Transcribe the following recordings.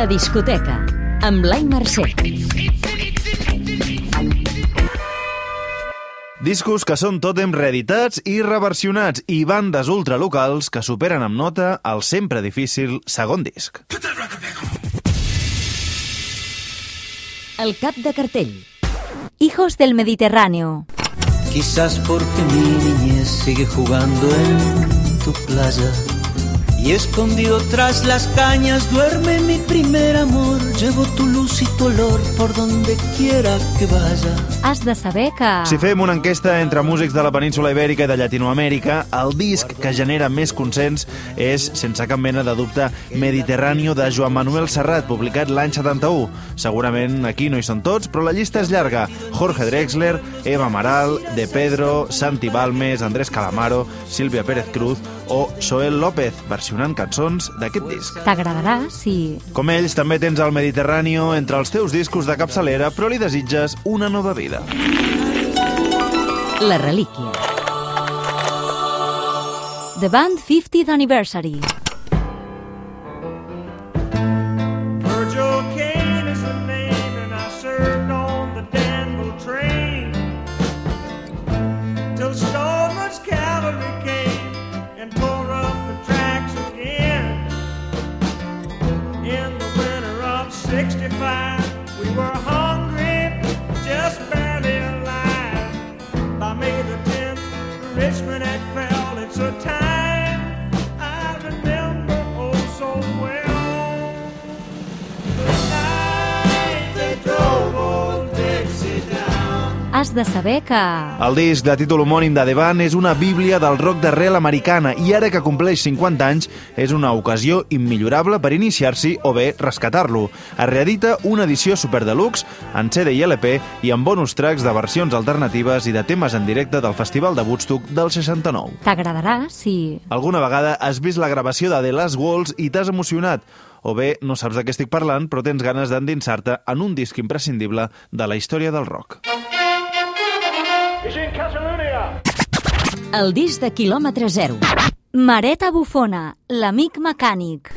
La discoteca, amb Blai Mercè. Discos que són tòtems reeditats i reversionats i bandes ultralocals que superen amb nota el sempre difícil segon disc. El cap de cartell. Hijos del Mediterráneo. Quizás porque mi niñez sigue jugando en tu playa. Y escondido tras las cañas duerme mi primer amor. Llevo tu luz y tu olor por donde quiera que vaya. Has de saber que... Si fem una enquesta entre músics de la península Ibèrica i de Llatinoamèrica, el disc que genera més consens és, sense cap mena de dubte, Mediterráneo de Joan Manuel Serrat, publicat l'any 71. Segurament aquí no hi són tots, però la llista és llarga. Jorge Drexler, Eva Amaral, De Pedro, Santi Balmes, Andrés Calamaro, Sílvia Pérez Cruz o Joel López, versionant cançons d'aquest disc. T'agradarà si... Com ells, també tens el Mediterráneo entre els teus discos de capçalera, però li desitges una nova vida. La relíquia. The Band 50th Anniversary. '65, we were hungry, just barely alive. By May the 10th, Richmond had fell. It's a time Has de saber que... El disc de títol homònim de The Band és una bíblia del rock d'arrel americana i ara que compleix 50 anys és una ocasió immillorable per iniciar-s'hi o bé rescatar-lo. Es reedita una edició super deluxe en CD i LP i amb bonus tracks de versions alternatives i de temes en directe del Festival de Woodstock del 69. T'agradarà si... Alguna vegada has vist la gravació de The Last Waltz i t'has emocionat? O bé no saps de què estic parlant, però tens ganes d'endinsar-te en un disc imprescindible de la història del rock. He's in Catalonia. El disc de quilòmetre zero. Mareta Bufona, l'amic mecànic.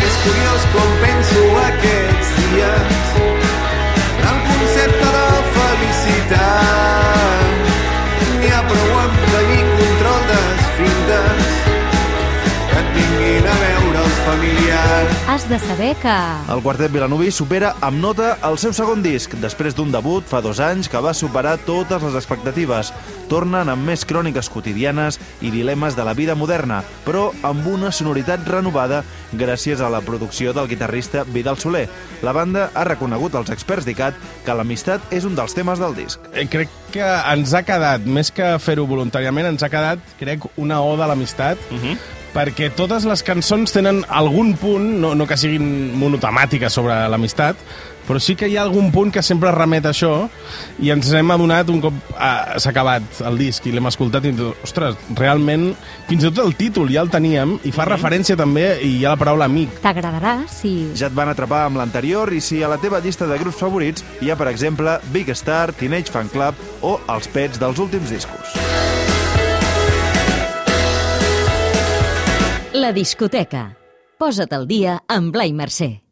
És curiós com penso aquests dies el concepte de felicitat. N'hi ha prou amb tenir control d'esfintes que et vinguin a veure els familiars. Has de saber que... El quartet vilanovi supera amb nota el seu segon disc, després d'un debut fa dos anys que va superar totes les expectatives. Tornen amb més cròniques quotidianes i dilemes de la vida moderna, però amb una sonoritat renovada gràcies a la producció del guitarrista Vidal Soler. La banda ha reconegut als experts d'ICAT que l'amistat és un dels temes del disc. Eh, crec que ens ha quedat, més que fer-ho voluntàriament, ens ha quedat, crec, una oda a l'amistat, uh -huh. Perquè totes les cançons tenen algun punt, no, no que siguin monotemàtiques sobre l'amistat, però sí que hi ha algun punt que sempre remet a això i ens hem adonat un cop ah, s'ha acabat el disc i l'hem escoltat i hem dit, ostres, realment fins i tot el títol ja el teníem i fa referència també i hi ha la paraula amic. T'agradarà si... Ja et van atrapar amb l'anterior i si a la teva llista de grups favorits hi ha, per exemple, Big Star, Teenage Fan Club o els pets dels últims discos. La discoteca. Posa't al dia amb Blai Mercè.